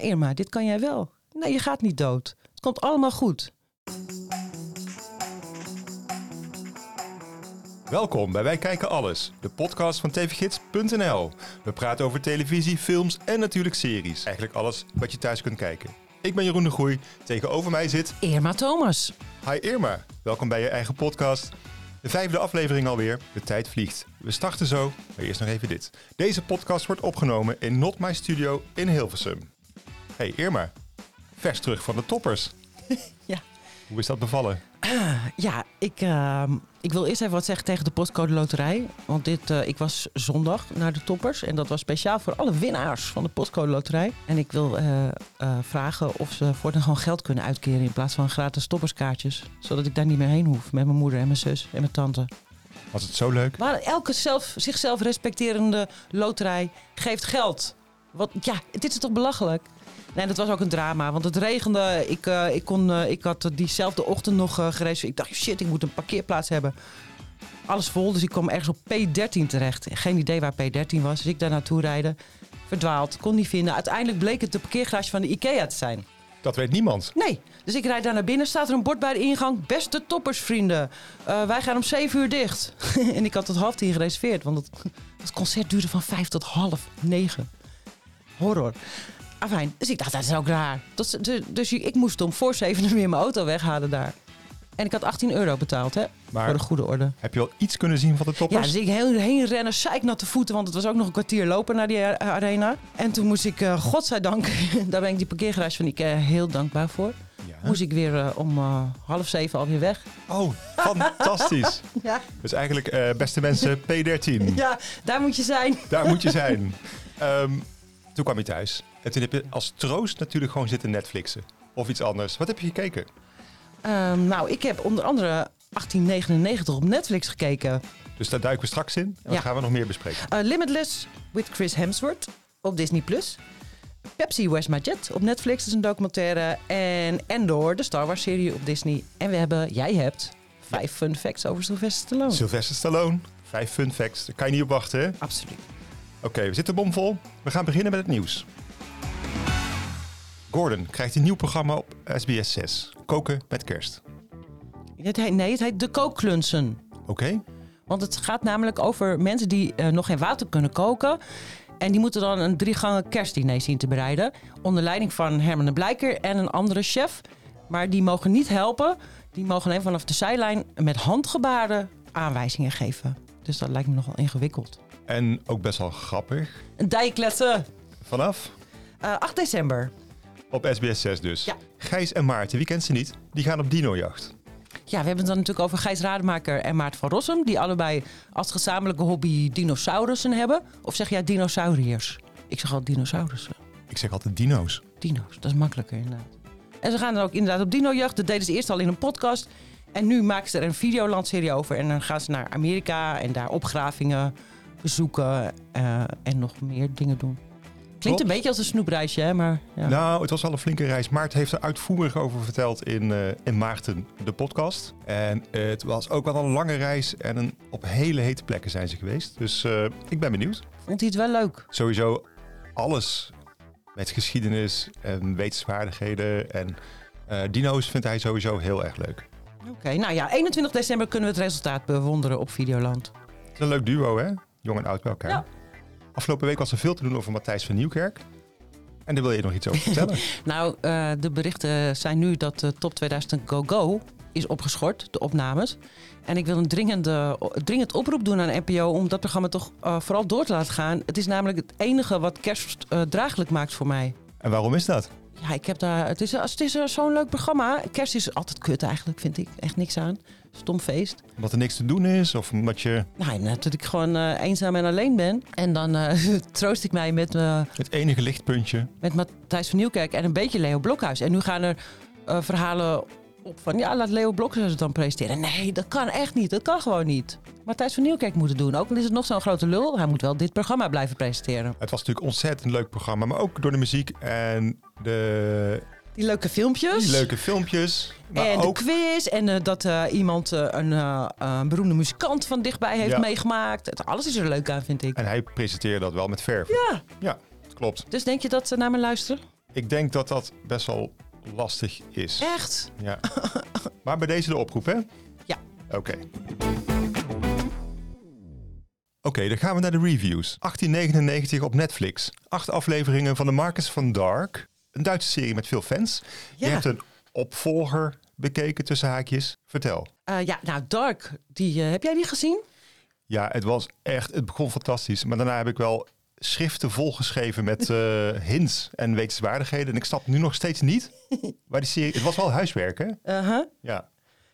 Irma, dit kan jij wel. Nee, je gaat niet dood. Het komt allemaal goed. Welkom bij Wij Kijken Alles, de podcast van tvgids.nl. We praten over televisie, films en natuurlijk series. Eigenlijk alles wat je thuis kunt kijken. Ik ben Jeroen de Groei, tegenover mij zit... Irma Thomas. Hi Irma, welkom bij je eigen podcast. De vijfde aflevering alweer, de tijd vliegt. We starten zo, maar eerst nog even dit. Deze podcast wordt opgenomen in Not My Studio in Hilversum. Hey Irma, vers terug van de toppers. Ja. Hoe is dat bevallen? Ja, ik, ehm, ik wil eerst even wat zeggen tegen de postcode loterij. Want dit, eh, ik was zondag naar de toppers. En dat was speciaal voor alle winnaars van de postcode loterij. En ik wil eh, eh, vragen of ze voortaan gewoon geld kunnen uitkeren in plaats van gratis topperskaartjes. Zodat ik daar niet meer heen hoef met mijn moeder en mijn zus en mijn tante. Was het zo leuk? Maar elke zelf, zichzelf respecterende loterij geeft geld. Wat, ja, dit is toch belachelijk? Nee, dat was ook een drama, want het regende. Ik, eh, ik, kon, eh, ik had diezelfde ochtend nog uh. Ik dacht, shit, ik moet een parkeerplaats hebben. Alles vol, dus ik kwam ergens op P13 terecht. Geen idee waar P13 was, dus ik daar naartoe rijden. Verdwaald, kon niet vinden. Uiteindelijk bleek het de parkeergarage van de IKEA te zijn. Dat weet niemand. Nee, dus ik rijd daar naar binnen. Staat er een bord bij de ingang. Beste toppersvrienden, uh, wij gaan om 7 uur dicht. en ik had tot half tien gereserveerd, want het, het concert duurde van 5 tot half 9. Horror. Afijn, dus ik dacht, dat is ook raar. Dus, dus ik moest om voor zeven uur weer mijn auto weghalen daar. En ik had 18 euro betaald, hè? Maar voor de goede orde. Heb je al iets kunnen zien van de toppers? Ja, dus ik heen, heen rennen, zeiknatte voeten, want het was ook nog een kwartier lopen naar die arena. En toen moest ik, uh, godzijdank, daar ben ik die parkeergarage van Ikea heel dankbaar voor. Ja. Moest ik weer uh, om half zeven alweer weg. Oh, fantastisch. ja. Dus eigenlijk, beste mensen, P13. Ja, daar moet je zijn. Daar moet je zijn. um, toen kwam je thuis. En toen heb je als troost natuurlijk gewoon zitten Netflixen. Of iets anders. Wat heb je gekeken? Um, nou, ik heb onder andere 1899 op Netflix gekeken. Dus daar duiken we straks in. En wat gaan we nog meer bespreken? Uh, Limitless with Chris Hemsworth op Disney+. Plus. Pepsi Where's My Jet op Netflix, is een documentaire. En Endor, de Star Wars serie op Disney. En we hebben, jij hebt, vijf fun facts over Sylvester Stallone. Sylvester Stallone, vijf fun facts. Daar kan je niet op wachten, hè? Absoluut. Oké, okay, we zitten bomvol. We gaan beginnen met het nieuws. Gordon krijgt een nieuw programma op SBS 6. Koken met kerst. Het heet, nee, het heet De Kookklunsen. Oké. Okay. Want het gaat namelijk over mensen die uh, nog geen water kunnen koken. En die moeten dan een drie gangen kerstdiner zien te bereiden. Onder leiding van Herman de Blijker en een andere chef. Maar die mogen niet helpen. Die mogen alleen vanaf de zijlijn met handgebaren aanwijzingen geven. Dus dat lijkt me nogal ingewikkeld. En ook best wel grappig. Een dijklessen. Vanaf? Uh, 8 december. Op SBS 6 dus. Ja. Gijs en Maarten, wie kent ze niet? Die gaan op dinojacht. Ja, we hebben het dan natuurlijk over Gijs Rademaker en Maarten van Rossum. Die allebei als gezamenlijke hobby dinosaurussen hebben. Of zeg jij dinosauriërs? Ik zeg altijd dinosaurussen. Ik zeg altijd dino's. Dino's, dat is makkelijker inderdaad. En ze gaan dan ook inderdaad op dinojacht. Dat deden ze eerst al in een podcast. En nu maken ze er een videolandserie over. En dan gaan ze naar Amerika en daar opgravingen bezoeken uh, en nog meer dingen doen. Klinkt een beetje als een snoepreisje, hè? Maar, ja. Nou, het was wel een flinke reis. Maart heeft er uitvoerig over verteld in, uh, in Maarten, de podcast. En uh, het was ook wel een lange reis en een, op hele hete plekken zijn ze geweest. Dus uh, ik ben benieuwd. Vond hij het wel leuk? Sowieso alles met geschiedenis en wetenswaardigheden en dino's vindt hij sowieso heel erg leuk. Oké, okay, nou ja, 21 december kunnen we het resultaat bewonderen op Videoland. Het is een leuk duo, hè? Jong en oud bij elkaar. Ja. Afgelopen week was er veel te doen over Matthijs van Nieuwkerk. En daar wil je nog iets over vertellen? nou, uh, de berichten zijn nu dat de Top 2000 Go Go is opgeschort, de opnames. En ik wil een dringende, dringend oproep doen aan NPO om dat programma toch uh, vooral door te laten gaan. Het is namelijk het enige wat kerst uh, draaglijk maakt voor mij. En waarom is dat? Ja, ik heb daar. Het is, het is zo'n leuk programma. Kerst is altijd kut eigenlijk, vind ik. Echt niks aan. Stom feest. Omdat er niks te doen is? Of omdat je. Nou, dat ik gewoon uh, eenzaam en alleen ben. En dan uh, troost ik mij met. Uh, het enige lichtpuntje. Met Matthijs van Nieuwkerk en een beetje Leo Blokhuis. En nu gaan er verhalen op van. Ja, laat Leo Blokhuis het dan presenteren. Nee, dat kan echt niet. Dat kan gewoon niet. Matthijs van Nieuwkerk moet het doen. Ook al is het nog zo'n grote lul. Hij moet wel dit programma blijven presenteren. Het was natuurlijk ontzettend leuk programma. Maar ook door de muziek en de die leuke filmpjes. Die leuke filmpjes. Maar en ook... de quiz. En uh, dat uh, iemand uh, een beroemde muzikant van dichtbij heeft ja. meegemaakt. Het, alles is er leuk aan, vind ik. En hij presenteerde dat wel met verf. Ja. Ja, klopt. Dus denk je dat ze naar me luisteren? Ik denk dat dat best wel lastig is. Echt? Ja. maar bij deze de oproep, hè? Ja. Oké. Oké, dan gaan we naar de reviews. 1899 op Netflix. Acht afleveringen van de Marcus van Dark. Een Duitse serie met veel fans. Je hebt een opvolger bekeken tussen haakjes. Vertel. Eh, ja, nou, Dark, die, eh, heb jij die gezien? Ja, het was echt, het begon fantastisch. Maar daarna heb ik wel schriften volgeschreven met eh, hints en wetenswaardigheden. En ik snap nu nog steeds niet waar die serie... Het was wel huiswerk, hè? Uh-huh. Ja.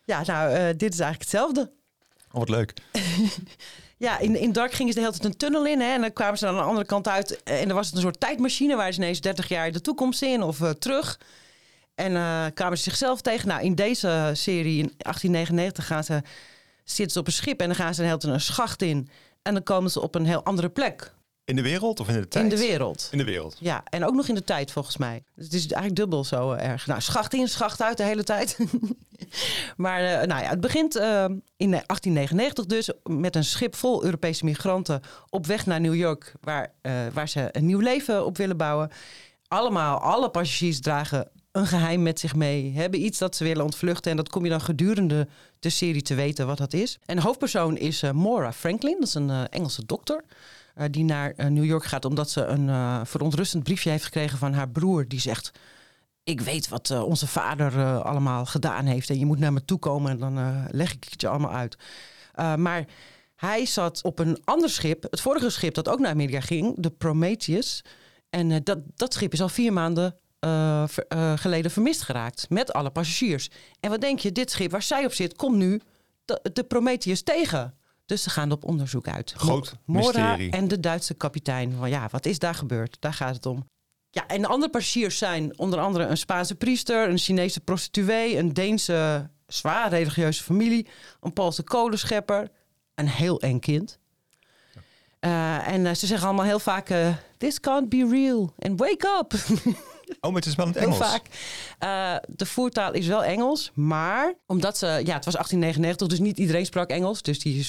Ja, nou, eh, dit is eigenlijk hetzelfde. Oh, wat leuk. Ja, in, in Dark gingen ze de hele tijd een tunnel in. Hè, en dan kwamen ze aan de andere kant uit. En dan was het een soort tijdmachine waar ze ineens 30 jaar de toekomst in of eh, terug. En eh, kwamen ze zichzelf tegen. Nou, in deze serie in 1899 gaan ze, zitten ze op een schip en dan gaan ze een hele tijd een schacht in. En dan komen ze op een heel andere plek In de wereld of in de tijd? in de wereld. In de wereld. Ja, en ook nog in de tijd volgens mij. Dus het is eigenlijk dubbel zo eh, erg. Nou, schacht in, schacht uit de hele tijd. maar eh, nou ja, het begint eh, in 1899 dus met een schip vol Europese migranten op weg naar New York, waar, waar ze een nieuw leven op willen bouwen. Allemaal, alle passagiers dragen een geheim met zich mee, hebben iets dat ze willen ontvluchten. En dat kom je dan gedurende de serie te weten wat dat is. En de hoofdpersoon is Maura Franklin, dat is een Engelse dokter. Eh, die naar eh, New York gaat omdat ze een eh, verontrustend briefje heeft gekregen van haar broer. Die zegt: Ik weet wat onze vader allemaal gedaan heeft. En je moet naar me toe komen en dan leg ik het je allemaal uit. Maar hij zat op een ander schip, het vorige schip dat ook naar Amerika ging, de Prometheus. En dat, dat schip is al vier maanden geleden vermist geraakt met alle passagiers. En wat denk je, dit schip waar zij op zit, komt nu de, de Prometheus tegen. Dus ze gaan op onderzoek uit. Groot Mo- Mora mysterie. en de Duitse kapitein. Van ja, wat is daar gebeurd? Daar gaat het om. Ja, en de andere passagiers zijn onder andere een Spaanse priester, een Chinese prostituee, een Deense zwaar religieuze familie, een Poolse kolenschepper, een heel eng kind. Eh, en eh, ze zeggen allemaal heel vaak: eh, This can't be real. And wake up. Oh, maar het is wel in het Heel Engels. vaak. Eh, de voertaal is wel Engels, maar omdat ze, ja, het was 1899, dus niet iedereen sprak Engels. Dus die,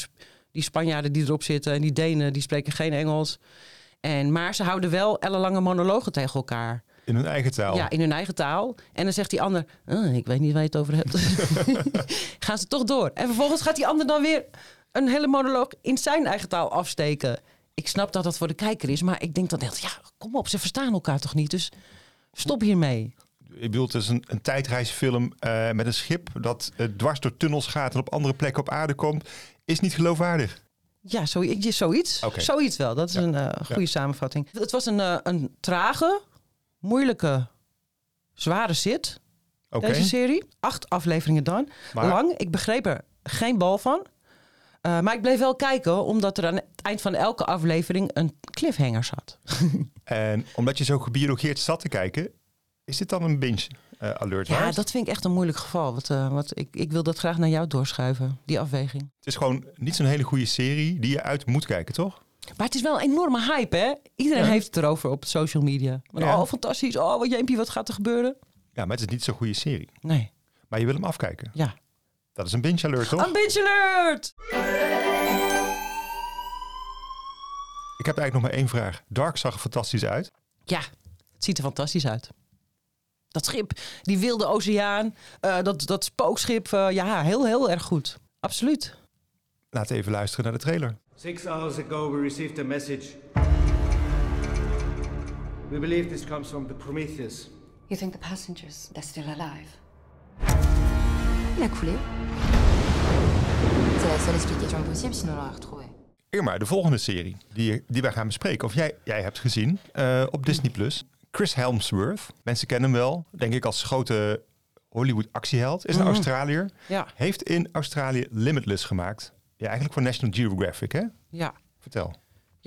die Spanjaarden die erop zitten en die Denen, die spreken geen Engels. En, maar ze houden wel ellenlange monologen tegen elkaar. In hun eigen taal. Ja, in hun eigen taal. En dan zegt die ander, "Ah, ik weet niet waar je het over hebt. Gaan ze toch door. En vervolgens gaat die ander dan weer een hele monoloog in zijn eigen taal afsteken. Ik snap dat dat voor de kijker is, maar ik denk dan echt, ja, kom op, ze verstaan elkaar toch niet? Dus stop hiermee. Je bedoelt, het is een, een tijdreisfilm eh, met een schip dat eh, dwars door tunnels gaat en op andere plekken op aarde komt. Is niet geloofwaardig. Ja, zo, zoiets. Oké. Zoiets wel. Dat is Ja. een eh, goede samenvatting. Het was een, een trage, moeilijke, zware zit, deze serie. Acht afleveringen dan. Maar- Lang. Ik begreep er geen bal van. Maar ik bleef wel kijken, omdat er aan het eind van elke aflevering een cliffhanger zat. En omdat je zo gebiologeerd zat te kijken, is dit dan een binge eh, alert Ja, dat vind ik echt een moeilijk geval. Want, want ik, ik wil dat graag naar jou doorschuiven, die afweging. Het is gewoon niet zo'n hele goede serie die je uit moet kijken, toch? Maar het is wel een enorme hype, hè? Iedereen Ja. heeft het erover op social media. Ja. Oh, fantastisch. Oh, wat jeempie, wat gaat er gebeuren? Ja, maar het is niet zo'n goede serie. Nee, Maar je wil hem afkijken. ja. Dat is een binge alert, toch? Een binge alert! Ik heb eigenlijk nog maar één vraag. Dark zag er fantastisch uit. Ja, het ziet er fantastisch uit. Dat schip, die wilde oceaan, eh, dat, dat spookschip, eh, ja, heel, heel erg goed. Absoluut. Laten we even luisteren naar de trailer. Six hours ago, we received a message. We believe this comes from the Prometheus. You think the passengers, they're still alive? Il a coulé. C'est la seule explication possible, sinon on l'aurait retrouvé. Irma, de volgende serie die, die wij gaan bespreken, of jij, jij hebt gezien eh, op Disney+. Plus. Chris Helmsworth. Mensen kennen hem wel, denk ik, als grote Hollywood actieheld. Is een Mhm. Australiër. Ja, Heeft in Australië Limitless gemaakt. Ja, eigenlijk voor National Geographic, hè? ja. Vertel.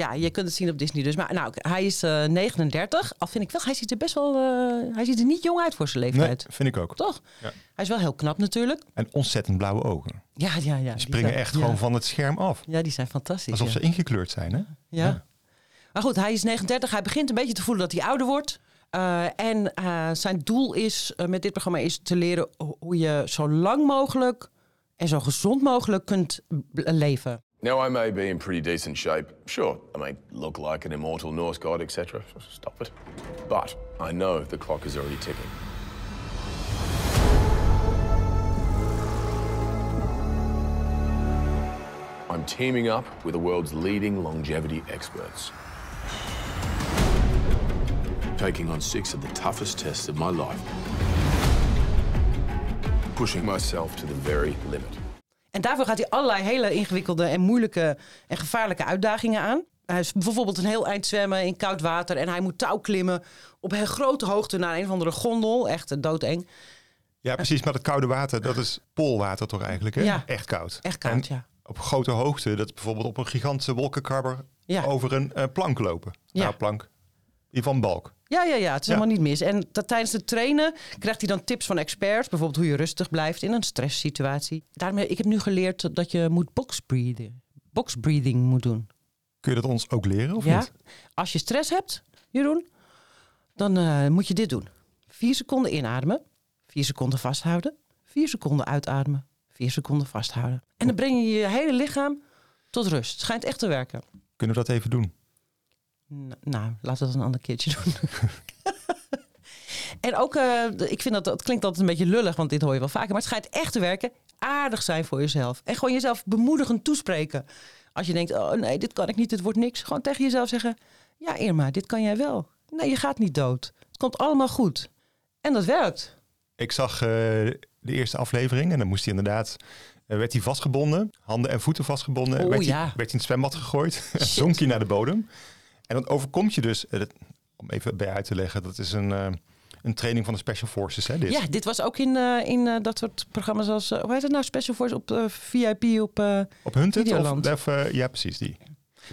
Ja, je kunt het zien op Disney dus. Maar nou, hij is eh 39. Al vind ik wel, hij ziet er best wel, eh, hij ziet er niet jong uit voor zijn Nee, leeftijd. vind ik ook. Toch? Ja. Hij is wel heel knap natuurlijk. En ontzettend blauwe ogen. Ja, ja, ja. Die springen zijn- echt ja. gewoon van het scherm af. Ja, die zijn fantastisch. Alsof ja. ze ingekleurd zijn, hè? Ja. Maar goed, hij is 39. Hij begint een beetje te voelen dat hij ouder wordt. Eh, en eh, zijn doel is eh, met dit programma is te leren ho- hoe je zo lang mogelijk en zo gezond mogelijk kunt leven. Now, I may be in pretty decent shape. Sure, I may look like an immortal Norse god, etc. Stop it. But I know the clock is already ticking. I'm teaming up with the world's leading longevity experts. Taking on six of the toughest tests of my life. Pushing myself to the very limit. En daarvoor gaat hij allerlei hele ingewikkelde en moeilijke en gevaarlijke uitdagingen aan. Hij is bijvoorbeeld een heel eind zwemmen in koud water en hij moet touw klimmen op een grote hoogte naar een of andere gondel. Echt eh, doodeng. Ja, precies. Maar het koude water, dat is poolwater toch eigenlijk? Hè? Ja. Echt koud. Echt koud, En ja. Op grote hoogte, dat is bijvoorbeeld op een gigantische wolkenkrabber Ja. over een eh, plank lopen. Ja. Nou, plank. Die van balk. Ja, ja, ja, het is Ja. helemaal niet mis. En dat, tijdens het trainen krijgt hij dan tips van experts. Bijvoorbeeld hoe je rustig blijft in een stresssituatie. Daarmee, ik heb nu geleerd dat je moet box breathing, box breathing moet doen. Kun je dat ons ook leren of ja? niet? Als je stress hebt, Jeroen, dan eh, moet je dit doen. Vier seconden inademen, vier seconden vasthouden, vier seconden uitademen, vier seconden vasthouden. En dan breng je je hele lichaam tot rust. Het schijnt echt te werken. Kunnen we dat even doen? Nou, laten we dat een ander keertje doen. en ook, eh, ik vind dat, dat klinkt altijd een beetje lullig, want dit hoor je wel vaker. Maar het schijnt echt te werken. Aardig zijn voor jezelf. En gewoon jezelf bemoedigend toespreken. Als je denkt, oh nee, dit kan ik niet, dit wordt niks. Gewoon tegen jezelf zeggen, ja Irma, dit kan jij wel. Nee, je gaat niet dood. Het komt allemaal goed. En dat werkt. Ik zag eh, de eerste aflevering en dan moest hij inderdaad... eh, werd hij vastgebonden, handen en voeten vastgebonden. Oh, werd, ja. hij, werd hij in het zwembad gegooid, zonk hij naar de bodem. En dan overkomt je dus, eh, dat- om even bij uit te leggen, dat is een, eh, een training van de Special Forces. Hè, dit. Ja, dit was ook in, eh, in dat soort programma's als, hoe heet het nou, Special Force op VIP op... Op Hunted? Of, of, ja, precies die.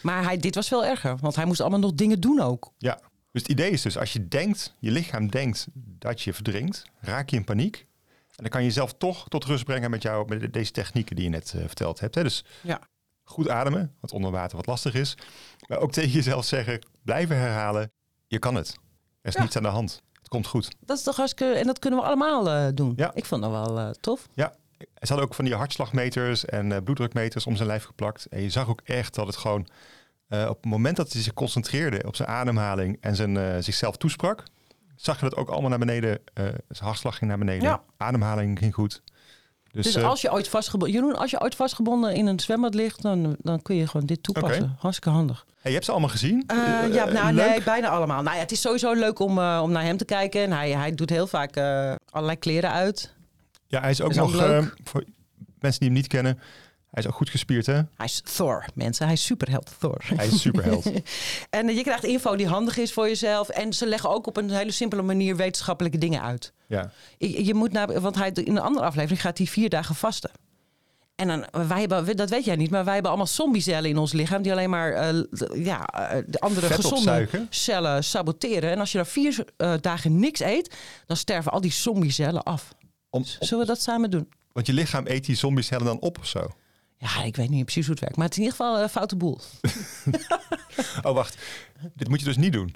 maar hij, dit was veel erger, want hij moest allemaal nog dingen doen ook. Ja. Dus het idee is dus, als je denkt, je lichaam denkt dat je verdrinkt, raak je in paniek. En dan kan je jezelf toch tot rust brengen met, jou, met deze technieken die je net verteld hebt. Hè? Dus Ja. Goed ademen, wat onder water wat lastig is. Maar ook tegen jezelf zeggen, blijven herhalen, je kan het. Er is Ja. niets aan de hand. Het komt goed. Dat is toch hartstikke... En dat kunnen we allemaal eh, doen. Ja. Ik vond dat wel eh, tof. Ja, ze hadden ook van die hartslagmeters en eh, bloeddrukmeters om zijn lijf geplakt. En je zag ook echt dat het gewoon op het moment dat hij zich concentreerde op zijn ademhaling en zijn, zichzelf toesprak, zag je dat ook allemaal naar beneden. zijn hartslag ging naar beneden, Ja. ademhaling ging goed. Dus, Dus, eh, als je ooit vastgebonden... Jeroen, als je ooit vastgebonden in een zwembad ligt... dan, dan kun je gewoon dit toepassen. Oké. Hartstikke handig. hey, je hebt ze allemaal gezien? Eh, Eh, ja, nou leuk? nee, bijna allemaal. Nou ja, het is sowieso leuk om, eh, om naar hem te kijken. En hij, hij doet heel vaak eh, allerlei kleren uit. Ja, hij is ook is nog, eh, voor mensen die hem niet kennen, hij is ook goed gespierd hè? Hij is Thor, mensen. Hij is superheld Thor. Hij is superheld. en je krijgt info die handig is voor jezelf. En ze leggen ook op een hele simpele manier wetenschappelijke dingen uit. ja. Je, je moet naar, want hij, in een andere aflevering gaat hij vier dagen vasten. En dan, wij hebben, dat weet jij niet, maar wij hebben allemaal zombiecellen in ons lichaam die alleen maar eh, ja, eh, de andere Vet gezonde opzuigen. cellen saboteren. En als je dan vier eh, dagen niks eet, dan sterven al die zombiecellen af. Om, Zullen we dat samen doen? want je lichaam eet die zombiecellen dan op of zo. Ja, ik weet niet precies hoe het werkt, maar het is in ieder geval een foute boel. Oh, wacht. Dit moet je dus niet doen.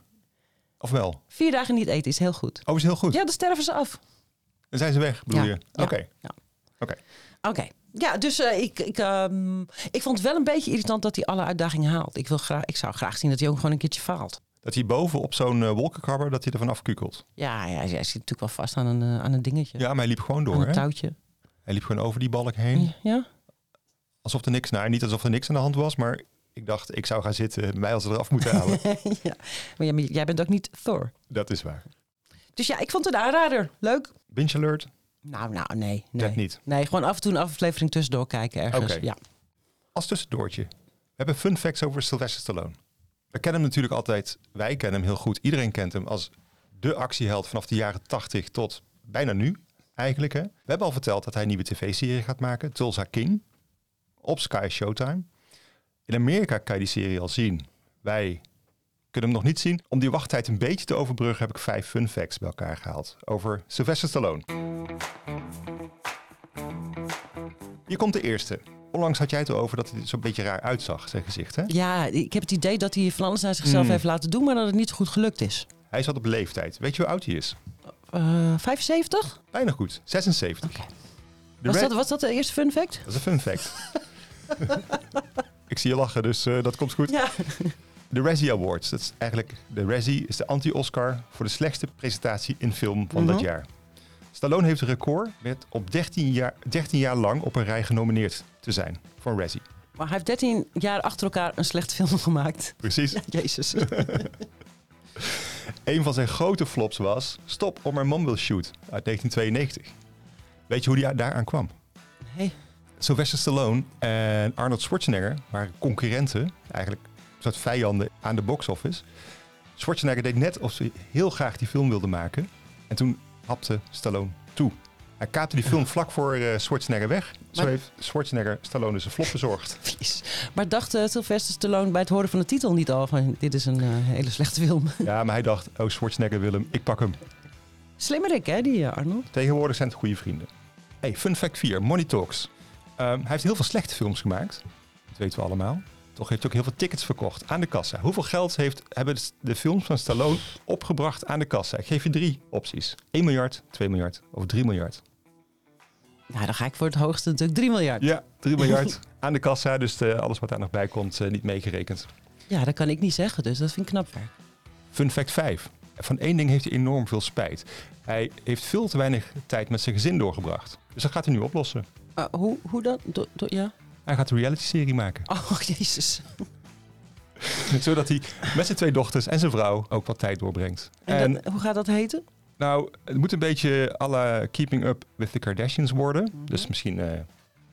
Of wel? Vier dagen niet eten is heel goed. Oh, is heel goed. Ja, dan sterven ze af. Dan zijn ze weg, bedoel Ja, je? Oké. ja. Oké. Oké. Ja, dus eh, ik, ik, ehm, ik vond het wel een beetje irritant dat hij alle uitdagingen haalt. Ik, wil graag, ik zou graag zien dat hij ook gewoon een keertje faalt. Dat hij boven op zo'n wolkenkrabber, dat hij ervan afkukelt. Ja, ja hij, zit natuurlijk wel vast aan een, eh, aan een dingetje. Ja, maar hij liep gewoon aan door. een Hè? touwtje. Hij liep gewoon over die balk heen. Ja? Alsof er niks, nou niet alsof er niks aan de hand was, maar ik dacht, ik zou gaan zitten, mij als eraf moeten halen. ja. Maar jij, bent ook niet Thor. dat is waar. Dus ja, ik vond het een aanrader. Leuk. Binge alert? Nou, nou, nee. Dat Nee, niet. nee gewoon af en toe een aflevering tussendoor kijken ergens. Ja. Als tussendoortje. We hebben fun facts over Sylvester Stallone. We kennen hem natuurlijk altijd, wij kennen hem heel goed. Iedereen kent hem als de actieheld vanaf de jaren 80 tot bijna nu eigenlijk. Hè? We hebben al verteld dat hij een nieuwe tv-serie gaat maken, Tulsa King, op Sky Showtime. In Amerika kan je die serie al zien. Wij kunnen hem nog niet zien. Om die wachttijd een beetje te overbruggen heb ik vijf fun facts bij elkaar gehaald over Sylvester Stallone. Hier komt de eerste. Onlangs had jij het erover dat hij er zo'n beetje raar uitzag, zijn gezicht. Hè? ja, ik heb het idee dat hij van alles aan zichzelf Mm. heeft laten doen, maar dat het niet zo goed gelukt is. Hij zat op leeftijd. Weet je hoe oud hij is? Eh 75? Bijna goed. 76. Oké. De Was Red- dat, was dat de eerste fun fact? Dat is een fun fact. ik zie je lachen, dus eh, dat komt goed. Ja. de Razzie Awards. Dat is eigenlijk, de Razzie is de anti-Oscar voor de slechtste presentatie in film van dat Mhm. jaar. Stallone heeft een record met op 13 jaar, 13 jaar lang op een rij genomineerd te zijn voor een Razzie. Maar hij heeft 13 jaar achter elkaar een slechte film gemaakt. Precies. Ja, jezus. Een van zijn grote flops was Stop or My Mom Will Shoot uit 1992. Weet je hoe die daaraan kwam? Nee. Sylvester Stallone en Arnold Schwarzenegger waren concurrenten, eigenlijk een soort vijanden aan de box office. Schwarzenegger deed net of ze heel graag die film wilde maken. En toen hapte Stallone toe. Hij kaapte die film vlak voor eh, Schwarzenegger weg. Zo Maar- heeft Schwarzenegger Stallone dus een flop bezorgd. Vies. Maar dacht eh, Sylvester Stallone bij het horen van de titel niet al van dit is een eh, hele slechte film? Ja, maar hij dacht, oh Schwarzenegger wil hem, ik pak hem. Slimmerik hè, die Arnold? Tegenwoordig zijn het goede vrienden. Hey, fun fact 4, Money Talks. Ehm, hij heeft heel veel slechte films gemaakt. Dat weten we allemaal. Toch heeft hij ook heel veel tickets verkocht aan de kassa. Hoeveel geld heeft, hebben de films van Stallone opgebracht aan de kassa? Ik geef je drie opties. 1 miljard, 2 miljard of 3 miljard. Nou, dan ga ik voor het hoogste natuurlijk 3 miljard. Ja, 3 miljard aan de kassa. Dus eh, alles wat daar nog bij komt, eh, niet meegerekend. Ja, dat kan ik niet zeggen, dus dat vind ik knap werk. Fun fact 5. Van één ding heeft hij enorm veel spijt. Hij heeft veel te weinig tijd met zijn gezin doorgebracht. Dus dat gaat hij nu oplossen. Uh, hoe, hoe dan? Do, do- ja? Hij gaat een reality-serie maken. Oh, jezus. Zodat hij met zijn twee dochters en zijn vrouw ook wat tijd doorbrengt. En, En, dat- hoe gaat dat heten? nou, het moet een beetje alle Keeping Up with the Kardashians worden. Dus misschien eh,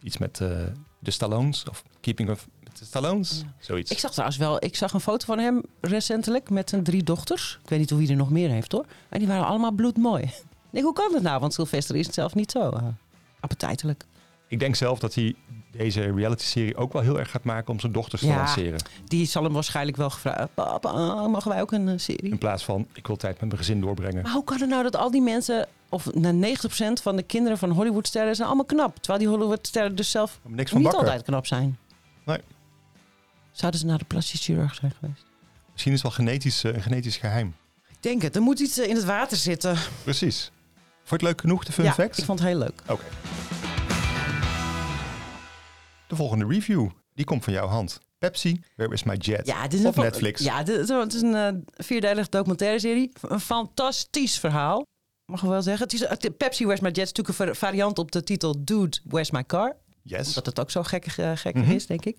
iets met eh, de Stallones of Keeping Up with the Stallones. Ja. Zoiets. Ik zag trouwens wel, ik zag een foto van hem recentelijk met zijn drie dochters. Ik weet niet hoe wie er nog meer heeft hoor. En die waren allemaal bloedmooi. Ik denk, hoe kan dat nou? Want Sylvester is het zelf niet zo eh, appetijtelijk. Ik denk zelf dat hij deze reality-serie ook wel heel erg gaat maken om zijn dochters te Ja. lanceren. Die zal hem waarschijnlijk wel gevraagd. Papa, mogen wij ook een eh, serie? In plaats van, ik wil tijd met mijn gezin doorbrengen. Maar hoe kan het nou dat al die mensen, of nou, 90% van de kinderen van Hollywoodsterren zijn allemaal knap. Terwijl die Hollywoodsterren dus zelf niks van niet bakken. altijd knap zijn. Nee. Zouden ze naar de plastisch chirurg zijn geweest? Misschien is het wel genetisch, eh, een genetisch geheim. Ik denk het. Er moet iets eh, in het water zitten. Precies. Vond je het leuk genoeg, de fun ja, facts? ik vond het heel leuk. Oké. De volgende review, die komt van jouw hand. Pepsi, Where is my jet? Ja, dit is Op een, Netflix. Ja, dit, het is een vierdelige documentaire serie. Een fantastisch verhaal. Mag ik wel zeggen. Het is, Pepsi Where's My Jet is natuurlijk een var- variant op de titel Dude Where's My Car. Yes. Omdat het ook zo gekkig Mhm. is, denk ik.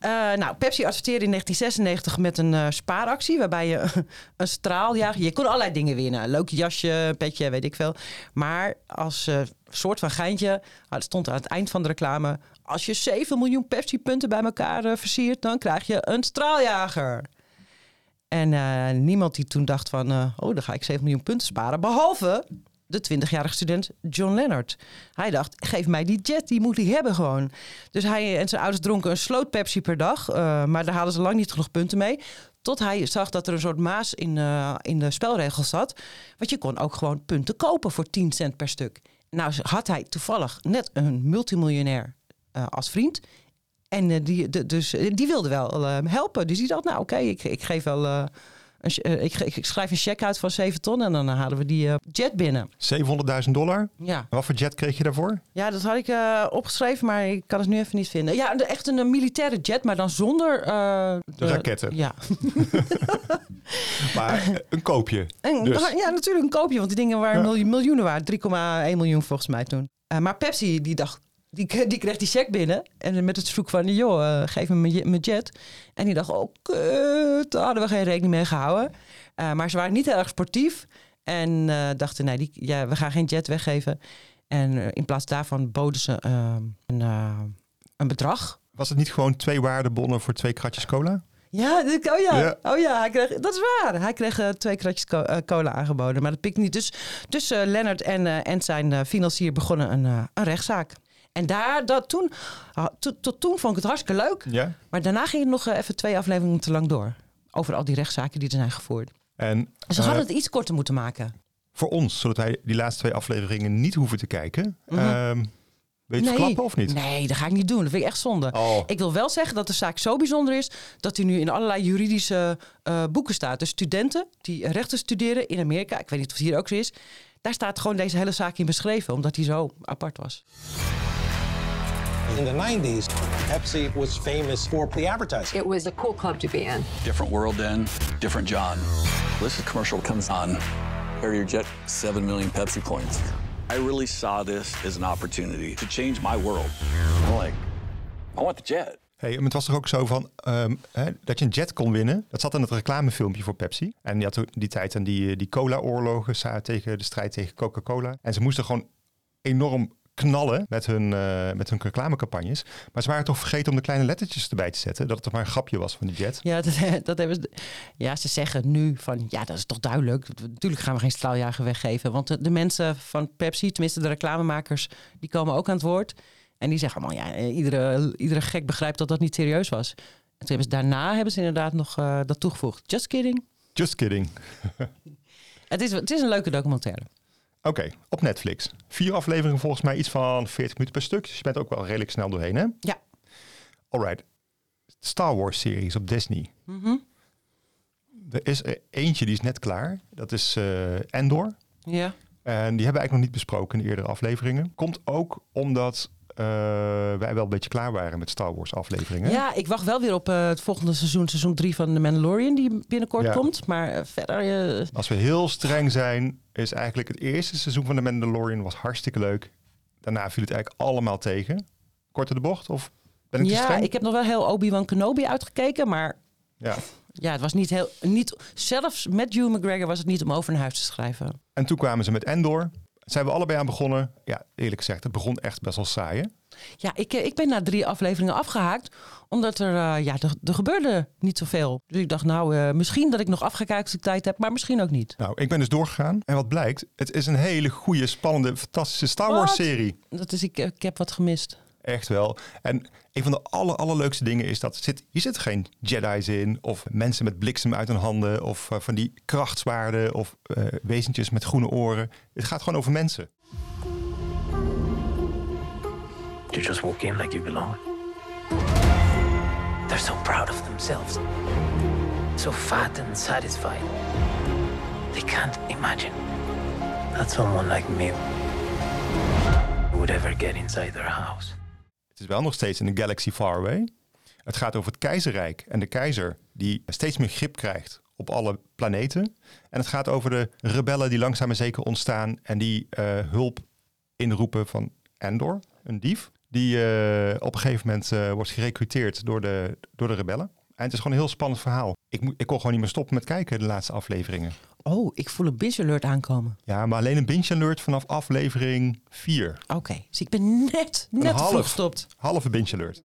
Eh, nou, Pepsi adverteerde in 1996 met een eh, spaaractie. Waarbij je een straaljager... Je kon allerlei dingen winnen. Een leuk jasje, petje, weet ik veel. Maar als soort van geintje... Het stond aan het eind van de reclame... Als je 7 miljoen Pepsi-punten bij elkaar versiert... dan krijg je een straaljager. En niemand die toen dacht van... oh, dan ga ik 7 miljoen punten sparen. Behalve de 20-jarige student John Leonard. Hij dacht, geef mij die jet, die moet hij hebben gewoon. Dus hij en zijn ouders dronken een sloot Pepsi per dag. eh, maar daar hadden ze lang niet genoeg punten mee. Tot hij zag dat er een soort maas in, eh, in de spelregels zat. Want je kon ook gewoon punten kopen voor 10 cent per stuk. Nou had hij toevallig net een multimiljonair eh, als vriend. En die, dus, die wilde wel helpen. Dus die dacht, nou oké, ik, ik geef wel... eh, ik, ik schrijf een cheque uit van 7 ton en dan halen we die eh, jet binnen. 700.000 dollar. Ja. En wat voor jet kreeg je daarvoor? Ja, dat had ik eh, opgeschreven, maar ik kan het nu even niet vinden. Ja, echt een, militaire jet, maar dan zonder... De raketten. Ja. Maar een koopje. En, Dus. ja, natuurlijk een koopje, want die dingen waren Ja. miljoenen waard. 3,1 miljoen volgens mij toen. Maar Pepsi, die dacht... Die, die kreeg die check binnen. En met het verzoek van, joh, eh, geef me mijn je- mijn jet. En die dacht, oh kut, daar hadden we geen rekening mee gehouden. Eh, maar ze waren niet heel erg sportief. En eh, dachten, nee, die, ja, we gaan geen jet weggeven. En in plaats daarvan boden ze eh, een, een bedrag. Was het niet gewoon twee waardebonnen voor twee kratjes cola? Ja, oh ja, Ja. Oh ja hij kreeg, dat is waar. Hij kreeg twee kratjes co- cola aangeboden, maar dat pikte niet. Dus, dus eh, Leonard en, en zijn financier begonnen een, een rechtszaak. En daar, dat, toen, to- tot toen vond ik het hartstikke leuk. Ja. Maar daarna ging het nog eh, even twee afleveringen te lang door. Over al die rechtszaken die er zijn gevoerd. En Ze eh, hadden het iets korter moeten maken. voor ons, zodat wij die laatste twee afleveringen niet hoeven te kijken. Ehm, weet je klappen of niet? Nee, dat ga ik niet doen. Dat vind ik echt zonde. Oh, Ik wil wel zeggen dat de zaak zo bijzonder is dat hij nu in allerlei juridische eh, boeken staat. Dus studenten die rechten studeren in Amerika, ik weet niet of het hier ook zo is, daar staat gewoon deze hele zaak in beschreven, omdat hij zo apart was. In the 90s, Pepsi was famous for the advertising. It was a cool club to be in. Different world then, different John. This commercial comes on. Harrier Jet, 7 million Pepsi points. I really saw this as an opportunity to change my world. I'm like, I want the jet. Hey, het was toch ook zo van ehm, hè, dat je een jet kon winnen. Dat zat in het reclamefilmpje voor Pepsi. En je had die tijd aan die, die cola-oorlogen tegen de strijd tegen Coca-Cola. En ze moesten gewoon enorm knallen met hun, eh, met hun reclamecampagnes. Maar ze waren toch vergeten om de kleine lettertjes erbij te zetten. Dat het toch maar een grapje was van die jet. Ja, dat, dat hebben ze. Ja, ze zeggen nu van ja, dat is toch duidelijk. Natuurlijk gaan we geen straaljager weggeven. Want de, de mensen van Pepsi, tenminste de reclamemakers, die komen ook aan het woord. En die zeggen allemaal, ja, eh, iedere, iedere gek begrijpt dat dat niet serieus was. En toen hebben ze, daarna hebben ze inderdaad nog eh, dat toegevoegd. Just kidding. Just kidding. Het is, het is een leuke documentaire. Oké, op Netflix. Vier afleveringen volgens mij iets van 40 minuten per stuk. Dus je bent ook wel redelijk snel doorheen, hè? Ja. Alright. Star Wars series op Disney. Er is er eentje die is net klaar. Dat is eh, Endor. Ja. En die hebben we eigenlijk nog niet besproken in de eerdere afleveringen. Komt ook omdat wij wel een beetje klaar waren met Star Wars afleveringen. Ja, ik wacht wel weer op eh, het volgende seizoen, seizoen 3 van The Mandalorian, die binnenkort Ja. komt. Maar eh, verder, eh, Als we heel streng zijn, is eigenlijk het eerste seizoen van The Mandalorian was hartstikke leuk. Daarna viel het eigenlijk allemaal tegen. Korte de bocht of ben ik te ja, ik heb nog wel heel Obi-Wan Kenobi uitgekeken, maar Ja. ja, het was niet heel, niet, zelfs met Hugh McGregor was het niet om over naar huis te schrijven. En toen kwamen ze met Endor. Zijn we allebei aan begonnen. Ja, eerlijk gezegd, het begon echt best wel saai. hè? Ja, ik, eh, ik ben na drie afleveringen afgehaakt, omdat er, eh, ja, er, er gebeurde niet zoveel. Dus ik dacht, nou, eh, misschien dat ik nog af ga kijken als ik tijd heb, maar misschien ook niet. Nou, ik ben dus doorgegaan. En wat blijkt, het is een hele goede, spannende, fantastische Star Wars Wat? serie. Dat is, ik, ik heb wat gemist. Echt wel. En een van de aller, allerleukste dingen is dat zit, hier zitten geen Jedi's in. Of mensen met bliksem uit hun handen. Of eh, van die krachtzwaarden. Of eh, wezentjes met groene oren. Het gaat gewoon over mensen. You just walk in like you belong. They're so proud of themselves, so fat and satisfied. They can't imagine that someone like me would ever get inside their house. Het is wel nog steeds in een galaxy far away. Het gaat over het keizerrijk en de keizer die steeds meer grip krijgt op alle planeten. En het gaat over de rebellen die langzaam maar zeker ontstaan en die eh, hulp inroepen van Endor, een dief. Die eh, op een gegeven moment eh, wordt gerecruiteerd door de, door de rebellen. En het is gewoon een heel spannend verhaal. Ik, ik kon gewoon niet meer stoppen met kijken de laatste afleveringen. Oh, ik voel een binge alert aankomen. Ja, maar alleen een binge alert vanaf aflevering 4. Oké, dus ik ben net, net half. vroeg gestopt. Halve binge alert.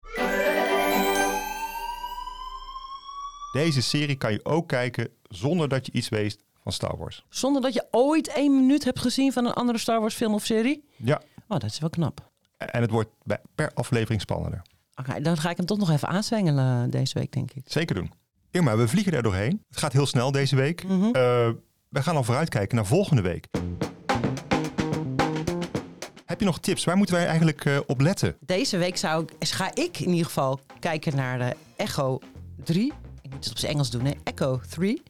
Deze serie kan je ook kijken zonder dat je iets weet van Star Wars. Zonder dat je ooit één minuut hebt gezien van een andere Star Wars film of serie. Ja, Oh, dat is wel knap. en het wordt per aflevering spannender. Oké, dan ga ik hem toch nog even aanzwengelen eh, deze week, denk ik. Zeker doen. Irma, we vliegen er doorheen. Het gaat heel snel deze week. Eh, we gaan al vooruitkijken naar volgende week. Heb je nog tips? Waar moeten wij eigenlijk eh, op letten? Deze week zou ik, ga ik in ieder geval kijken naar de Echo 3. Ik moet het op zijn Engels doen, hè? Echo 3.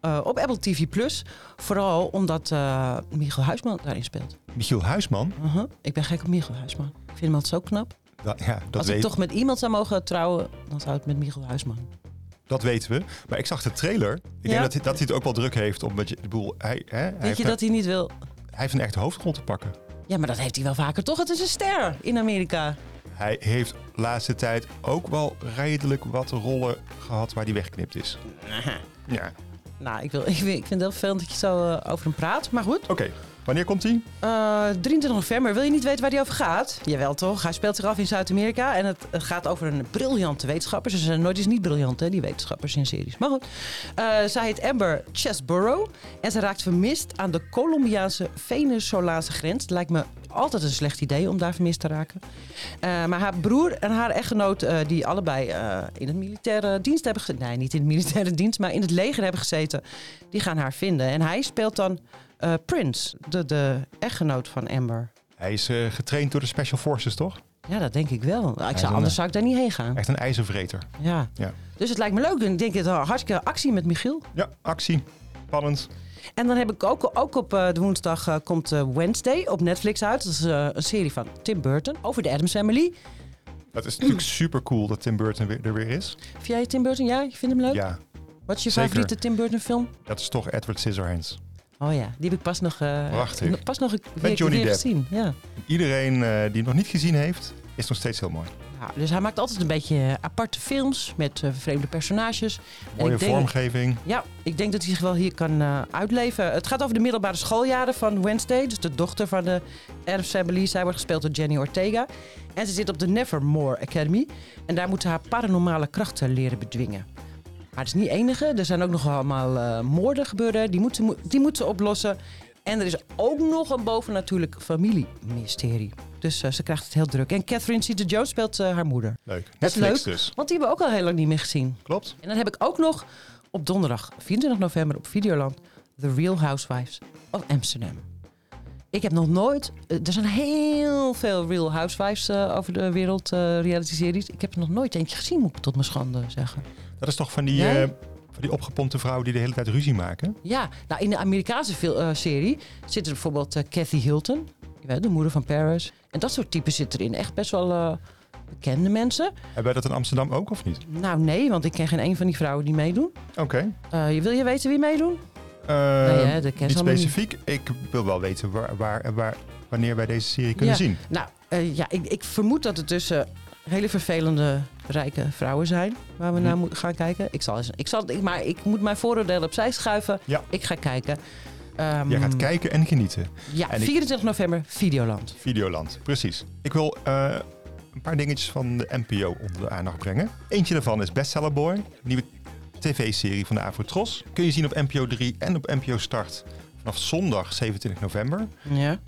Eh, op Apple TV Plus. Vooral omdat eh Michiel Huisman daarin speelt. Michiel Huisman. Uh-huh. Ik ben gek op Michiel Huisman. Ik vind hem altijd zo knap. Dat, ja, dat, Als ik toch met iemand zou mogen trouwen, dan zou het met Michiel Huisman. Dat weten we. Maar ik zag de trailer. Ik Ja? denk dat hij, dat hij het ook wel druk heeft. Omdat je, de boel, hij, hè, hij, Weet je een- dat hij niet wil? hij heeft een echte hoofdrol te pakken. Ja, maar dat heeft hij wel vaker toch? Het is een ster in Amerika. Hij heeft de laatste tijd ook wel redelijk wat rollen gehad waar hij weggeknipt is. Ja. Nou, ik, wil, ik, vind- ik vind het heel vervelend dat je zo eh, over hem praat. Maar goed. Oké, wanneer komt hij? Eh, 23 november. Wil je niet weten waar hij over gaat? Jawel toch? Hij speelt zich af in Zuid-Amerika. En het, gaat over een briljante wetenschapper. Ze zijn nooit eens niet briljant, hè, die wetenschappers in series. Maar goed. Eh, zij heet Amber Chesborough. En ze raakt vermist aan de Colombiaanse Venezolaanse grens. Lijkt me altijd een slecht idee om daar vermist te raken. Eh, maar haar broer en haar echtgenoot, die allebei in het militaire dienst hebben gezeten. Nee, niet in het militaire dienst, maar in het leger hebben gezeten. Die gaan haar vinden. En hij speelt dan eh, Prince, de, de echtgenoot van Amber. Hij is eh, getraind door de Special Forces, toch? Ja, dat denk ik wel. Ik zou, anders eh, zou ik daar niet heen gaan. Echt een ijzervreter. Ja. Ja. Dus het lijkt me leuk. Ik denk het wel hartstikke actie met Michiel. Ja, actie. Spannend. En dan heb ik ook, ook op de woensdag komt Wednesday op Netflix uit. Dat is een serie van Tim Burton over de Addams Family. Het is natuurlijk super cool dat Tim Burton weer, er weer is. Vind jij Tim Burton? Ja, je vindt hem leuk? Ja, Wat is je zeker. favoriete Tim Burton film? dat is toch Edward Scissorhands. Oh ja, die heb ik pas nog, eh, pas nog een weer, Johnny weer Depp. gezien. Ja. Iedereen eh, die het nog niet gezien heeft, is nog steeds heel mooi. Dus hij maakt altijd een beetje aparte films met eh, vreemde personages. En Mooie denk- vormgeving. Ja, ik denk dat hij zich wel hier kan eh, uitleven. Het gaat over de middelbare schooljaren van Wednesday. Dus de dochter van de Adams Family. Zij wordt gespeeld door Jenny Ortega. En ze zit op de Nevermore Academy. En daar moet ze haar paranormale krachten leren bedwingen. Maar het is niet enige. Er zijn ook nog allemaal eh, moorden gebeuren. Die moet, ze, die moet ze oplossen. En er is ook nog een bovennatuurlijk familiemysterie. Dus eh, ze krijgt het heel druk. En Catherine Zeta-Jones speelt eh, haar moeder. Leuk. Dat is leuk, dus. want die hebben we ook al heel lang niet meer gezien. Klopt. En dan heb ik ook nog op donderdag 24 november op Videoland The Real Housewives of Amsterdam. Ik heb nog nooit. Er zijn heel veel Real Housewives over de wereld, reality series. Ik heb er nog nooit eentje gezien, moet ik tot mijn schande zeggen. Dat is toch van die, eh, van die opgepompte vrouwen die de hele tijd ruzie maken? Ja, nou in de Amerikaanse fil- eh, serie zit er bijvoorbeeld eh, Kathy Hilton, je weet, de moeder van Paris. En dat soort typen zit erin. Echt best wel eh, bekende mensen. Hebben wij dat in Amsterdam ook of niet? Nou nee, want ik ken geen een van die vrouwen die meedoen. Oké. Eh, je wil je weten wie meedoen? Eh, hè, dat ken niet specifiek. Ik wil wel weten waar, waar, waar, wanneer wij deze serie kunnen Ja. zien. Nou, eh, ja, ik, ik vermoed dat het eh, hele vervelende, rijke vrouwen zijn waar we Hm. naar moeten gaan kijken. Ik zal, eens, ik zal, ik, maar ik moet mijn vooroordelen opzij schuiven. Ja. Ik ga kijken. Ehm, Jij gaat kijken en genieten. Ja, En ik- 24 november, Videoland. Videoland, precies. Ik wil eh, een paar dingetjes van de NPO onder de aandacht brengen. Eentje daarvan is Bestseller Boy, nieuwe tv-serie van de Avrotros. Kun je zien op NPO 3 en op NPO Start vanaf zondag 27 november. Ja.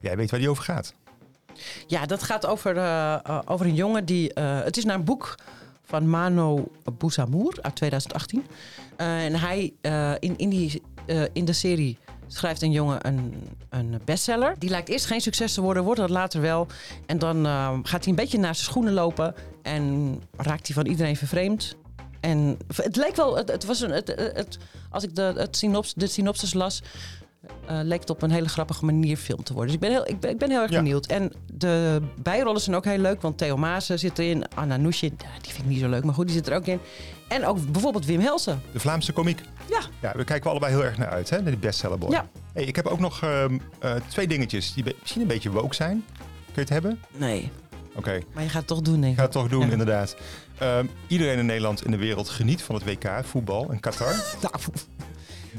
Jij weet waar die over gaat. Ja, dat gaat over, eh, eh, over een jongen die... eh, het is naar een boek van Mano Bouzamour uit 2018. Eh, en hij, in, in, die, in de serie schrijft een jongen een, een bestseller. Die lijkt eerst geen succes te worden, wordt dat later wel. En dan gaat hij een beetje naar zijn schoenen lopen en raakt hij van iedereen vervreemd. En het leek wel, het, het was een, het, het, als ik de, het synops, de synopsis las, eh, leek het op een hele grappige manier film te worden. Dus ik ben heel, ik ben, ik ben heel erg Ja. benieuwd. En de bijrollen zijn ook heel leuk, want Theo Maassen zit erin. Anna ja, die vind ik niet zo leuk, maar goed, die zit er ook in. En ook bijvoorbeeld Wim Helsen. De Vlaamse komiek. Ja. Ja, we kijken allebei heel erg naar uit, hè, naar die Bestseller Boy. Ja. Hey, ik heb ook nog ehm, eh, twee dingetjes die misschien een beetje woke zijn. Kun je het hebben? Nee, Oké, maar je gaat het toch doen, denk ik ga het toch doen, Ja. inderdaad. Ehm, iedereen in Nederland en de wereld geniet van het WK voetbal in Qatar. Nou,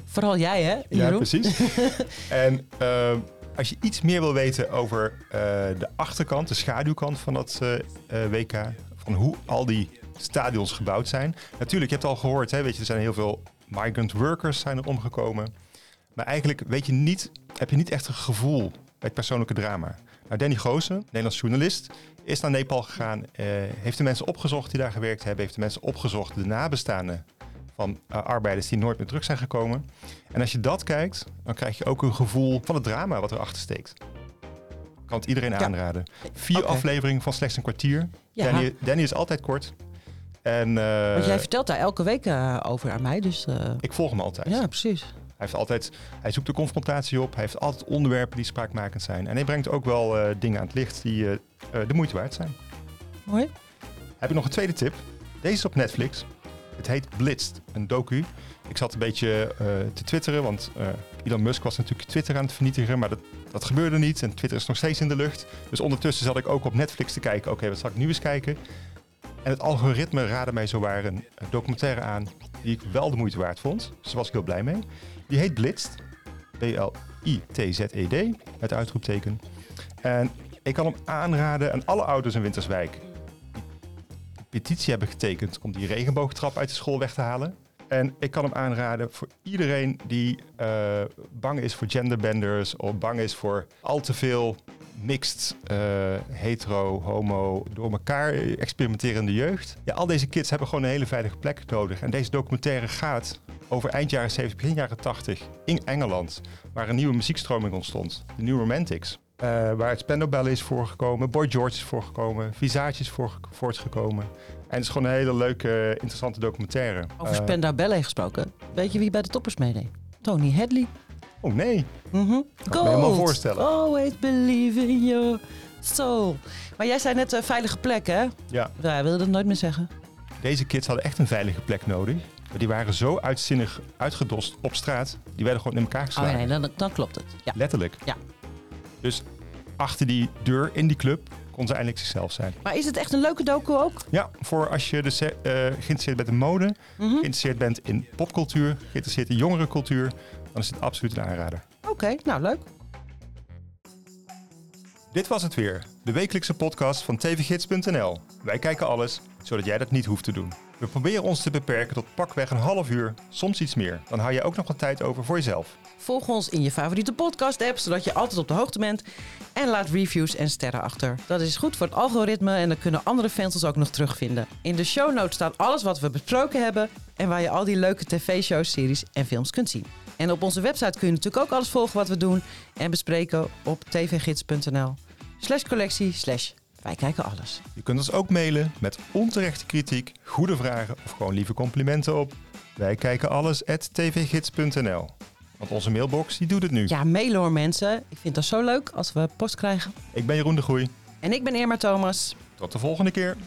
vooral jij, hè, Ja, Jeroen? precies. en ehm, als je iets meer wil weten over eh, de achterkant, de schaduwkant van dat eh, eh, WK, van hoe al die stadions gebouwd zijn. Natuurlijk, je hebt al gehoord, hè, weet je, er zijn heel veel migrant workers zijn er omgekomen. Maar eigenlijk weet je niet, heb je niet echt een gevoel bij het persoonlijke drama. Nou, Danny Goosen, Nederlands journalist, is naar Nepal gegaan, eh, heeft de mensen opgezocht die daar gewerkt hebben, heeft de mensen opgezocht, de nabestaanden van eh, arbeiders die nooit meer terug zijn gekomen. En als je dat kijkt, dan krijg je ook een gevoel van het drama wat erachter steekt. Kan het iedereen Ja. aanraden. Vier afleveringen van slechts een kwartier. Ja. Danny, Danny is altijd kort. En eh, Want jij vertelt daar elke week eh, over aan mij, dus... ik volg hem altijd. ja, precies. Hij, heeft altijd, hij zoekt de confrontatie op. Hij heeft altijd onderwerpen die spraakmakend zijn. En hij brengt ook wel dingen aan het licht die de moeite waard zijn. Mooi. Heb ik nog een tweede tip. Deze is op Netflix. Het heet Blitzed, een docu. Ik zat een beetje eh, te twitteren, want eh, Elon Musk was natuurlijk Twitter aan het vernietigen, maar dat, dat gebeurde niet en Twitter is nog steeds in de lucht. Dus ondertussen zat ik ook op Netflix te kijken, oké, wat zal ik nu eens kijken? En het algoritme raadde mij zowaar een, documentaire aan die ik wel de moeite waard vond. Dus daar was ik heel blij mee. Die heet Blitzed, B-L-I-T-Z-E-D, met uitroepteken. En ik kan hem aanraden aan alle ouders in Winterswijk petitie hebben getekend om die regenboogtrap uit de school weg te halen. En ik kan hem aanraden voor iedereen die eh, bang is voor genderbenders of bang is voor al te veel mixed, eh, hetero, homo, door elkaar experimenterende jeugd. Ja, al deze kids hebben gewoon een hele veilige plek nodig. En deze documentaire gaat over eind jaren 70, begin jaren 80 in Engeland, waar een nieuwe muziekstroming ontstond. De New Romantics. Eh, waar het is voorgekomen, Boy George is voorgekomen, Visage is voor, voortgekomen. En het is gewoon een hele leuke, interessante documentaire. Over Eh, Spendau Ballet gesproken. Weet je wie bij de toppers meedeed? Tony Hadley. oh nee, Mhm. me helemaal voorstellen. Always believe in Hostel. Maar jij zei net een veilige plek, hè? Ja, Ja, hij wilde dat nooit meer zeggen. deze kids hadden echt een veilige plek nodig. Maar die waren zo uitzinnig uitgedost op straat. Die werden gewoon in elkaar Oh geslagen. nee, dan, dan klopt het. Ja. Letterlijk. Ja. Dus achter die deur in die club kon ze eindelijk zichzelf zijn. Maar is het echt een leuke docu ook? Ja, voor als je dus, eh, geïnteresseerd bent in mode, Mhm. geïnteresseerd bent in popcultuur, geïnteresseerd in jongerencultuur, dan is het absoluut een aanrader. Oké, nou leuk. Dit was het weer, de wekelijkse podcast van tvgids.nl. Wij kijken alles, zodat jij dat niet hoeft te doen. We proberen ons te beperken tot pakweg een half uur, soms iets meer. Dan hou je ook nog wat tijd over voor jezelf. Volg ons in je favoriete podcast-app, zodat je altijd op de hoogte bent. En laat reviews en sterren achter. Dat is goed voor het algoritme en dan kunnen andere fans ons ook nog terugvinden. In de show notes staat alles wat we besproken hebben en waar je al die leuke tv-shows, series en films kunt zien. En op onze website kun je natuurlijk ook alles volgen wat we doen en bespreken op tvgids.nl. Slash collectie, slash wij kijken alles. Je kunt ons ook mailen met onterechte kritiek, goede vragen of gewoon lieve complimenten op. Wij kijken alles at tvgids.nl. Want onze mailbox die doet het nu. Ja, mailen hoor mensen. Ik vind dat zo leuk als we post krijgen. Ik ben Jeroen de Groei. En ik ben Irma Thomas. Tot de volgende keer.